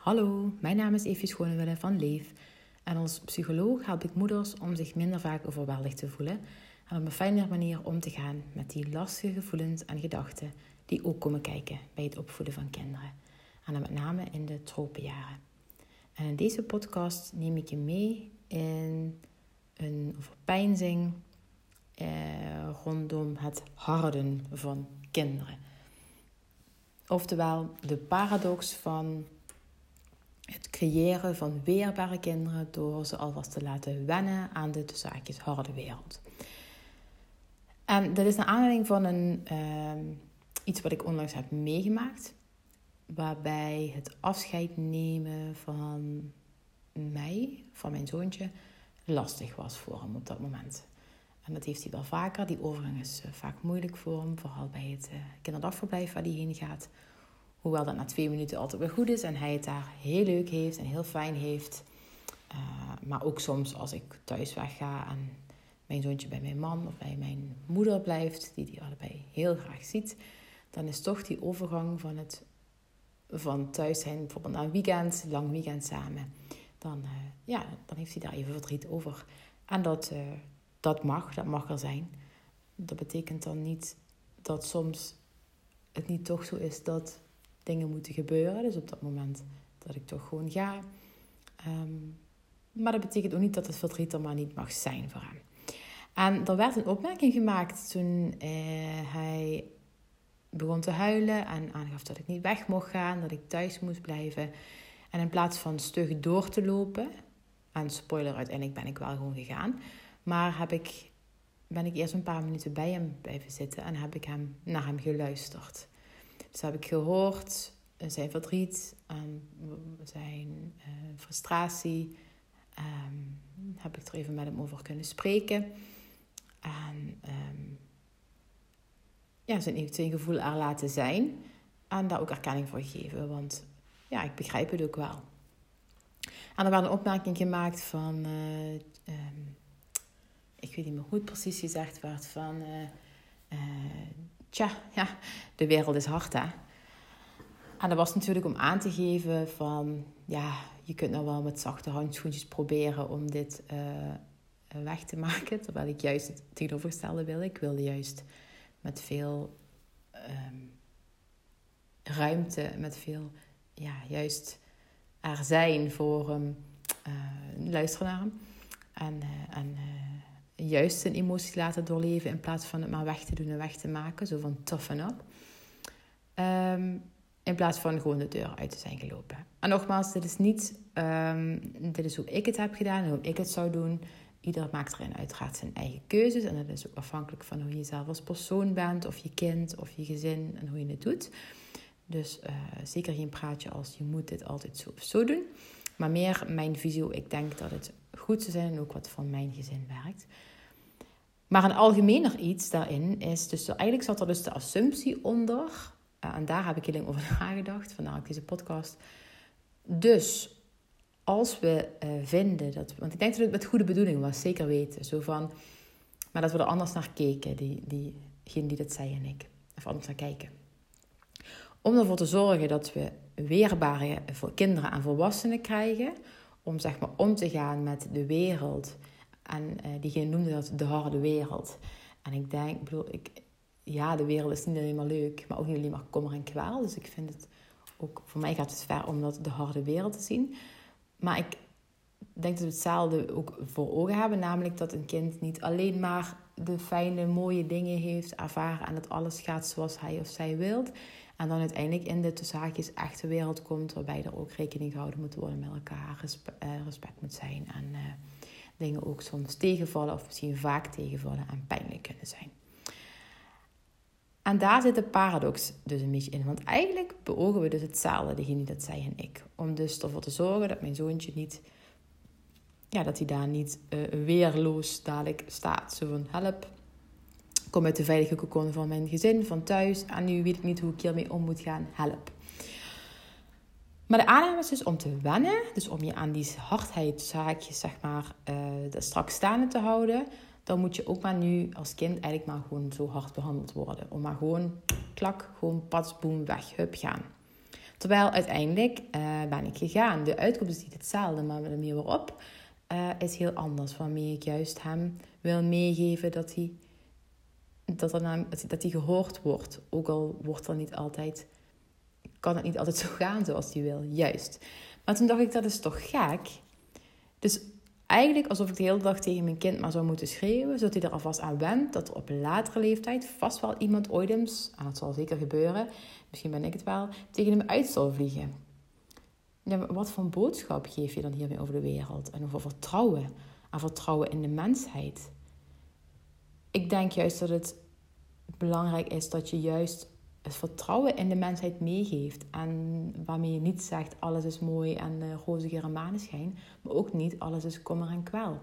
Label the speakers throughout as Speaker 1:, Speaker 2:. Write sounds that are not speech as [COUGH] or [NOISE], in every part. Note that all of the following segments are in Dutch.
Speaker 1: Hallo, mijn naam is Evie Schonewille van Leef. En als psycholoog help ik moeders om zich minder vaak overweldigd te voelen en op een fijnere manier om te gaan met die lastige gevoelens en gedachten die ook komen kijken bij het opvoeden van kinderen. En dan met name in de tropenjaren. En in deze podcast neem ik je mee in een overpeinzing eh, rondom het harden van kinderen. Oftewel de paradox van creëren van weerbare kinderen door ze alvast te laten wennen aan de zaakjes harde wereld. En dat is naar aanleiding van een, uh, iets wat ik onlangs heb meegemaakt, waarbij het afscheid nemen van mij, van mijn zoontje, lastig was voor hem op dat moment. En dat heeft hij wel vaker. Die overgang is uh, vaak moeilijk voor hem, vooral bij het uh, kinderdagverblijf waar hij heen gaat. Hoewel dat na twee minuten altijd weer goed is en hij het daar heel leuk heeft en heel fijn heeft. Uh, maar ook soms als ik thuis wegga en mijn zoontje bij mijn man of bij mijn moeder blijft, die die allebei heel graag ziet, dan is toch die overgang van het van thuis zijn, bijvoorbeeld na een weekend, lang weekend samen, dan, uh, ja, dan heeft hij daar even verdriet over. En dat, uh, dat mag, dat mag er zijn. Dat betekent dan niet dat soms het niet toch zo is dat dingen moeten gebeuren. Dus op dat moment dat ik toch gewoon ga. Um, maar dat betekent ook niet dat het verdriet er maar niet mag zijn voor hem. En er werd een opmerking gemaakt toen eh, hij begon te huilen en aangaf dat ik niet weg mocht gaan, dat ik thuis moest blijven. En in plaats van stug door te lopen, en spoiler, uiteindelijk ben ik wel gewoon gegaan, maar heb ik, ben ik eerst een paar minuten bij hem blijven zitten en heb ik hem, naar hem geluisterd. Dus heb ik gehoord zijn verdriet, en zijn uh, frustratie. Um, heb ik er even met hem over kunnen spreken. En um, ja, zijn, zijn gevoel er laten zijn. En daar ook erkenning voor geven. Want ja, ik begrijp het ook wel. En er werd een opmerking gemaakt van... Um, ik weet niet meer hoe het precies gezegd werd. Van... tja, ja, de wereld is hard, hè. En dat was natuurlijk om aan te geven van... Ja, je kunt nou wel met zachte handschoentjes proberen om dit uh, weg te maken. Terwijl ik juist het tegenovergestelde wil. Ik wilde juist met veel um, ruimte, met veel... Ja, juist er zijn voor hem. Uh, luisteren naar hem. En, uh, en juist zijn emoties laten doorleven in plaats van het maar weg te doen en weg te maken. Zo van toughen up. Um, in plaats van gewoon de deur uit te zijn gelopen. En nogmaals, dit is niet, um, dit is hoe ik het heb gedaan en hoe ik het zou doen. Ieder maakt erin uiteraard zijn eigen keuzes. En dat is ook afhankelijk van hoe je zelf als persoon bent, of je kind, of je gezin en hoe je het doet. Dus uh, zeker geen praatje als je moet dit altijd zo of zo doen. Maar meer mijn visie, ik denk dat het goed zou zijn en ook wat van mijn gezin werkt. Maar een algemener iets daarin is, dus eigenlijk zat er dus de assumptie onder, en daar heb ik heel lang over [LAUGHS] nagedacht, vandaar ook deze podcast. Dus als we uh, vinden dat, want ik denk dat het met goede bedoeling was, zeker weten, zo van, maar dat we er anders naar keken, die, diegene die dat zei en ik, of anders naar kijken. Om ervoor te zorgen dat we weerbare voor kinderen en volwassenen krijgen, om zeg maar om te gaan met de wereld en uh, diegene noemde dat de harde wereld. En ik denk, ik, ja, de wereld is niet alleen maar leuk, maar ook niet alleen maar kommer en kwaal. Dus ik vind het ook, voor mij gaat het ver om dat de harde wereld te zien. Maar ik denk dat we hetzelfde ook voor ogen hebben, namelijk dat een kind niet alleen maar de fijne, mooie dingen heeft ervaren en dat alles gaat zoals hij of zij wilt. En dan uiteindelijk in de tussenhaakjes echte wereld komt, waarbij er ook rekening gehouden moet worden met elkaar, respect, uh, respect moet zijn en uh, dingen ook soms tegenvallen of misschien vaak tegenvallen en pijnlijk kunnen zijn. En daar zit de paradox dus een beetje in. Want eigenlijk beogen we dus hetzelfde, degene dat zei en ik. Om dus ervoor te zorgen dat mijn zoontje niet... Ja, dat hij daar niet uh, weerloos dadelijk staat. Zo van, help, kom uit de veilige kokon van mijn gezin, van thuis. En nu weet ik niet hoe ik hiermee om moet gaan, help. Maar de aanname is dus om te wennen. Dus om je aan die hardheidszaakjes, zeg maar, uh, straks staande te houden dan moet je ook maar nu als kind eigenlijk maar gewoon zo hard behandeld worden. Om maar gewoon, klak, gewoon pas, boem, weg, hup, gaan. Terwijl uiteindelijk uh, ben ik gegaan. De uitkomst is niet hetzelfde, maar de manier waarop uh, is heel anders. Waarmee ik juist hem wil meegeven dat hij, dat, dat hij gehoord wordt. Ook al wordt er niet altijd, kan het niet altijd zo gaan zoals hij wil. Juist. Maar toen dacht ik, dat is toch gek? Dus eigenlijk alsof ik de hele dag tegen mijn kind maar zou moeten schreeuwen, zodat hij er alvast aan went dat er op latere leeftijd vast wel iemand ooit eens, en dat zal zeker gebeuren, misschien ben ik het wel, tegen hem uit zal vliegen. Ja, wat voor boodschap geef je dan hiermee over de wereld en over vertrouwen en vertrouwen in de mensheid? Ik denk juist dat het belangrijk is dat je juist het vertrouwen in de mensheid meegeeft. En waarmee je niet zegt alles is mooi en uh, roze geur en maneschijn. Maar ook niet alles is kommer en kwel.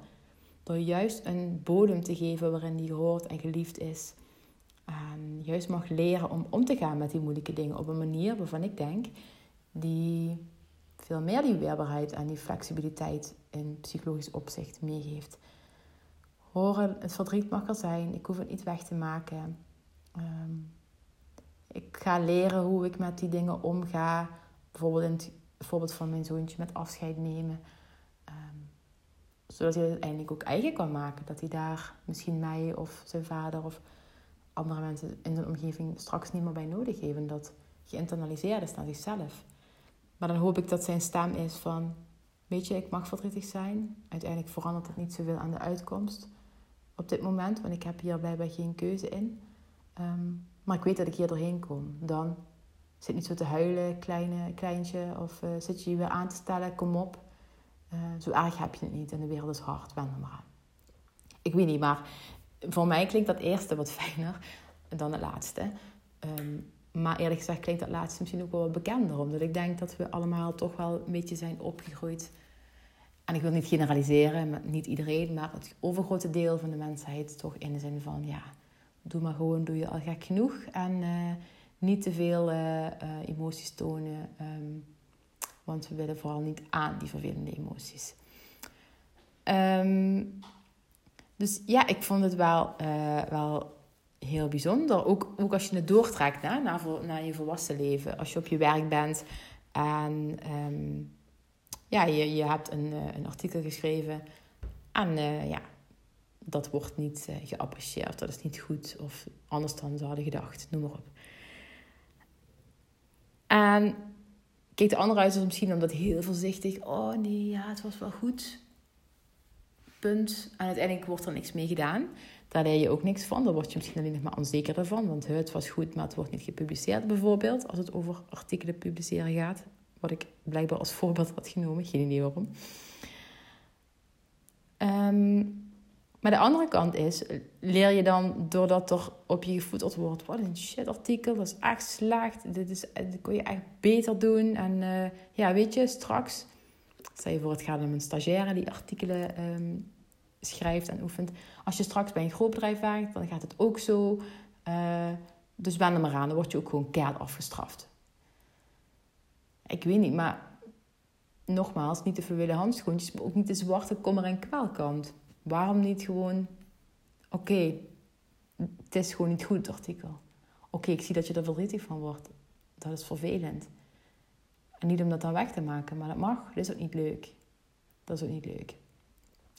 Speaker 1: Door juist een bodem te geven waarin die gehoord en geliefd is. En juist mag leren om om te gaan met die moeilijke dingen op een manier waarvan ik denk die veel meer die weerbaarheid en die flexibiliteit in psychologisch opzicht meegeeft. Horen, het verdriet mag er zijn, ik hoef het niet weg te maken. Um, ik ga leren hoe ik met die dingen omga. Bijvoorbeeld in het voorbeeld van mijn zoontje met afscheid nemen. Um, zodat hij het uiteindelijk ook eigen kan maken. Dat hij daar misschien mij of zijn vader of andere mensen in zijn omgeving straks niet meer bij nodig heeft. Dat geïnternaliseerd is naar zichzelf. Maar dan hoop ik dat zijn stem is van... Weet je, ik mag verdrietig zijn. Uiteindelijk verandert het niet zoveel aan de uitkomst op dit moment. Want ik heb hier blijkbaar geen keuze in. Um, maar ik weet dat ik hier doorheen kom. Dan zit niet zo te huilen, kleine, kleintje. Of uh, zit je je weer aan te stellen, kom op. Uh, zo erg heb je het niet en de wereld is hard, wend er maar. Ik weet niet, maar voor mij klinkt dat eerste wat fijner dan het laatste. Um, maar eerlijk gezegd klinkt dat laatste misschien ook wel wat bekender. Omdat ik denk dat we allemaal toch wel een beetje zijn opgegroeid. En ik wil niet generaliseren, met niet iedereen, maar het overgrote deel van de mensheid toch in de zin van ja doe maar gewoon, doe je al gek genoeg. En uh, niet te veel uh, uh, emoties tonen. Um, want we willen vooral niet aan die vervelende emoties. Um, dus ja, ik vond het wel, wel heel bijzonder. Ook, ook als je het doortrekt hè, naar, naar je volwassen leven. Als je op je werk bent en um, ja, je, je hebt een, een artikel geschreven. En ja, dat wordt niet uh, geapprecieerd, dat is niet goed of anders dan ze hadden gedacht, noem maar op. En kijk, de andere uit misschien omdat heel voorzichtig, oh nee, ja, het was wel goed. Punt. En uiteindelijk wordt er niks mee gedaan. Daar leer je ook niks van. Daar word je misschien alleen nog maar onzekerder van. Want het was goed, maar het wordt niet gepubliceerd bijvoorbeeld. Als het over artikelen publiceren gaat. Wat ik blijkbaar als voorbeeld had genomen. Geen idee waarom. Um, maar de andere kant is, leer je dan doordat er op je gevoeterd wordt, wat een shit artikel, dat is echt slecht, dit, is, dit kon je echt beter doen. En uh, ja, weet je, straks, stel je voor het gaat om een stagiaire die artikelen um, schrijft en oefent. Als je straks bij een groot bedrijf werkt, dan gaat het ook zo. Uh, dus ben er maar aan, dan word je ook gewoon keihard afgestraft. Ik weet niet, maar nogmaals, niet de verwille handschoentjes, maar ook niet de zwarte kommer en kwelkant. Waarom niet gewoon, oké, het is gewoon niet goed, het artikel. Oké, ik zie dat je er verdrietig van wordt. Dat is vervelend. En niet om dat dan weg te maken, maar dat mag. Dat is ook niet leuk. Dat is ook niet leuk.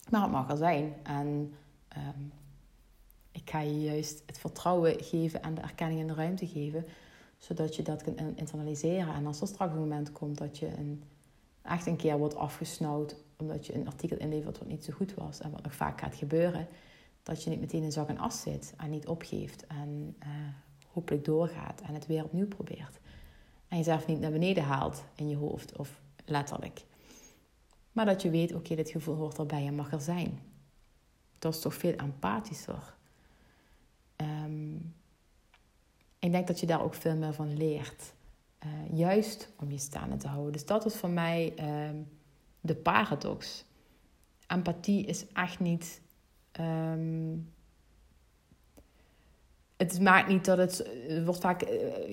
Speaker 1: Maar het mag er zijn. En ehm, ik ga je juist het vertrouwen geven en de erkenning en de ruimte geven, zodat je dat kunt internaliseren. En als er straks een moment komt dat je een, echt een keer wordt afgesnauwd omdat je een artikel inlevert wat niet zo goed was. En wat nog vaak gaat gebeuren, dat je niet meteen in zak en as zit en niet opgeeft. En uh, hopelijk doorgaat en het weer opnieuw probeert. En jezelf niet naar beneden haalt in je hoofd of letterlijk. Maar dat je weet, oké, dit gevoel hoort erbij en mag er zijn. Dat is toch veel empathischer. Um, ik denk dat je daar ook veel meer van leert. Uh, juist om je staande te houden. Dus dat is voor mij um, de paradox. Empathie is echt niet. Um, het maakt niet dat het. Er wordt vaak uh,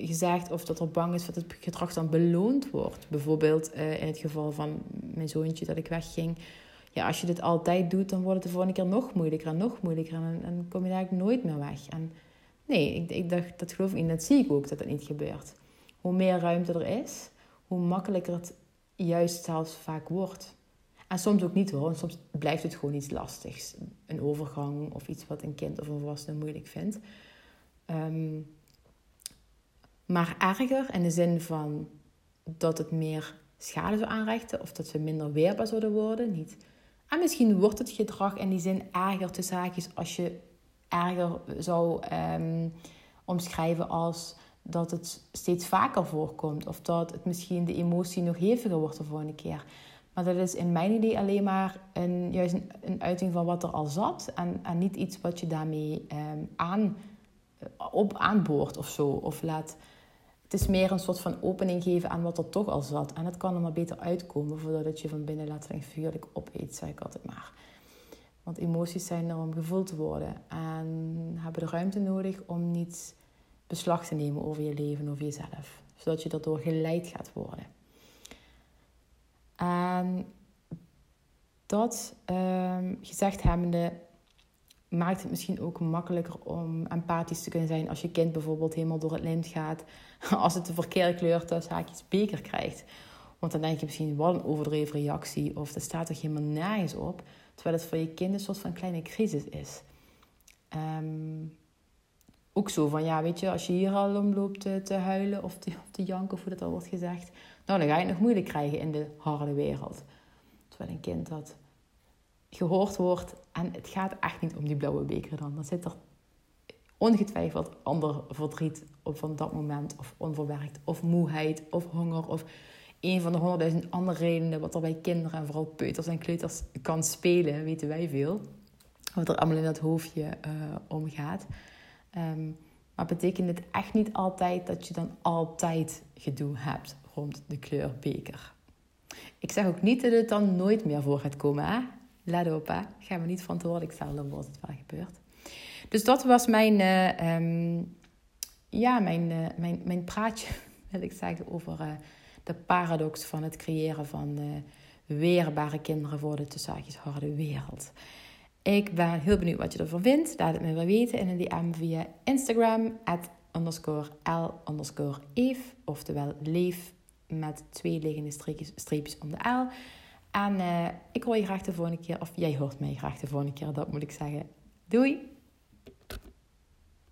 Speaker 1: gezegd of dat er bang is dat het gedrag dan beloond wordt. Bijvoorbeeld uh, in het geval van mijn zoontje dat ik wegging. Ja, als je dit altijd doet, dan wordt het de volgende keer nog moeilijker en nog moeilijker. En dan kom je eigenlijk nooit meer weg. En nee, ik, ik dacht, dat geloof ik niet. Dat zie ik ook dat dat niet gebeurt. Hoe meer ruimte er is, hoe makkelijker het juist zelfs vaak wordt. En soms ook niet hoor, soms blijft het gewoon iets lastigs. Een overgang of iets wat een kind of een volwassene moeilijk vindt. Ehm, maar erger in de zin van dat het meer schade zou aanrichten of dat ze minder weerbaar zouden worden, niet. En misschien wordt het gedrag in die zin erger te zaakjes als je erger zou um, omschrijven als dat het steeds vaker voorkomt. Of dat het misschien de emotie nog heviger wordt de volgende keer. Maar dat is in mijn idee alleen maar een, juist een, uiting van wat er al zat. En, en niet iets wat je daarmee um, aan, op aanboort of zo. Of laat, het is meer een soort van opening geven aan wat er toch al zat. En het kan er maar beter uitkomen voordat je van binnen letterlijk figuurlijk opeet, zeg ik altijd maar. Want emoties zijn er om gevoeld te worden. En hebben de ruimte nodig om niet beslag te nemen over je leven, over jezelf. Zodat je daardoor geleid gaat worden. En dat um, gezegd hebbende maakt het misschien ook makkelijker om empathisch te kunnen zijn als je kind bijvoorbeeld helemaal door het lint gaat. [LAUGHS] Als het de verkeerde kleur tussen haakjes beker krijgt. Want dan denk je misschien, wat een overdreven reactie. Of dat staat toch helemaal nergens op. Terwijl het voor je kind een soort van kleine crisis is. Um, ook zo van, ja, weet je, als je hier al om loopt te, te huilen of te, janken, of hoe dat al wordt gezegd, nou, dan ga je het nog moeilijk krijgen in de harde wereld. Terwijl een kind dat gehoord wordt en het gaat echt niet om die blauwe beker dan. Dan zit er ongetwijfeld ander verdriet op van dat moment, of onverwerkt, of moeheid, of honger, of een van de honderdduizend andere redenen wat er bij kinderen en vooral peuters en kleuters kan spelen, weten wij veel. Wat er allemaal in dat hoofdje uh, omgaat. Um, maar betekent het echt niet altijd dat je dan altijd gedoe hebt rond de kleur beker. Ik zeg ook niet dat het dan nooit meer voor gaat komen. Hè? Let op, hè? ga me niet verantwoordelijk stellen dan wordt het wel gebeurd. Dus dat was mijn, uh, um, ja, mijn, uh, mijn, mijn praatje, [LAUGHS] wil ik zeggen, over uh, de paradox van het creëren van weerbare kinderen voor de tussenhaakjes harde wereld. Ik ben heel benieuwd wat je ervan vindt. Laat het me wel weten in een DM via Instagram, at underscore L underscore oftewel leef met twee liggende streepjes, om de L. En uh, ik hoor je graag de volgende keer, of jij hoort mij graag de volgende keer, dat moet ik zeggen. Doei!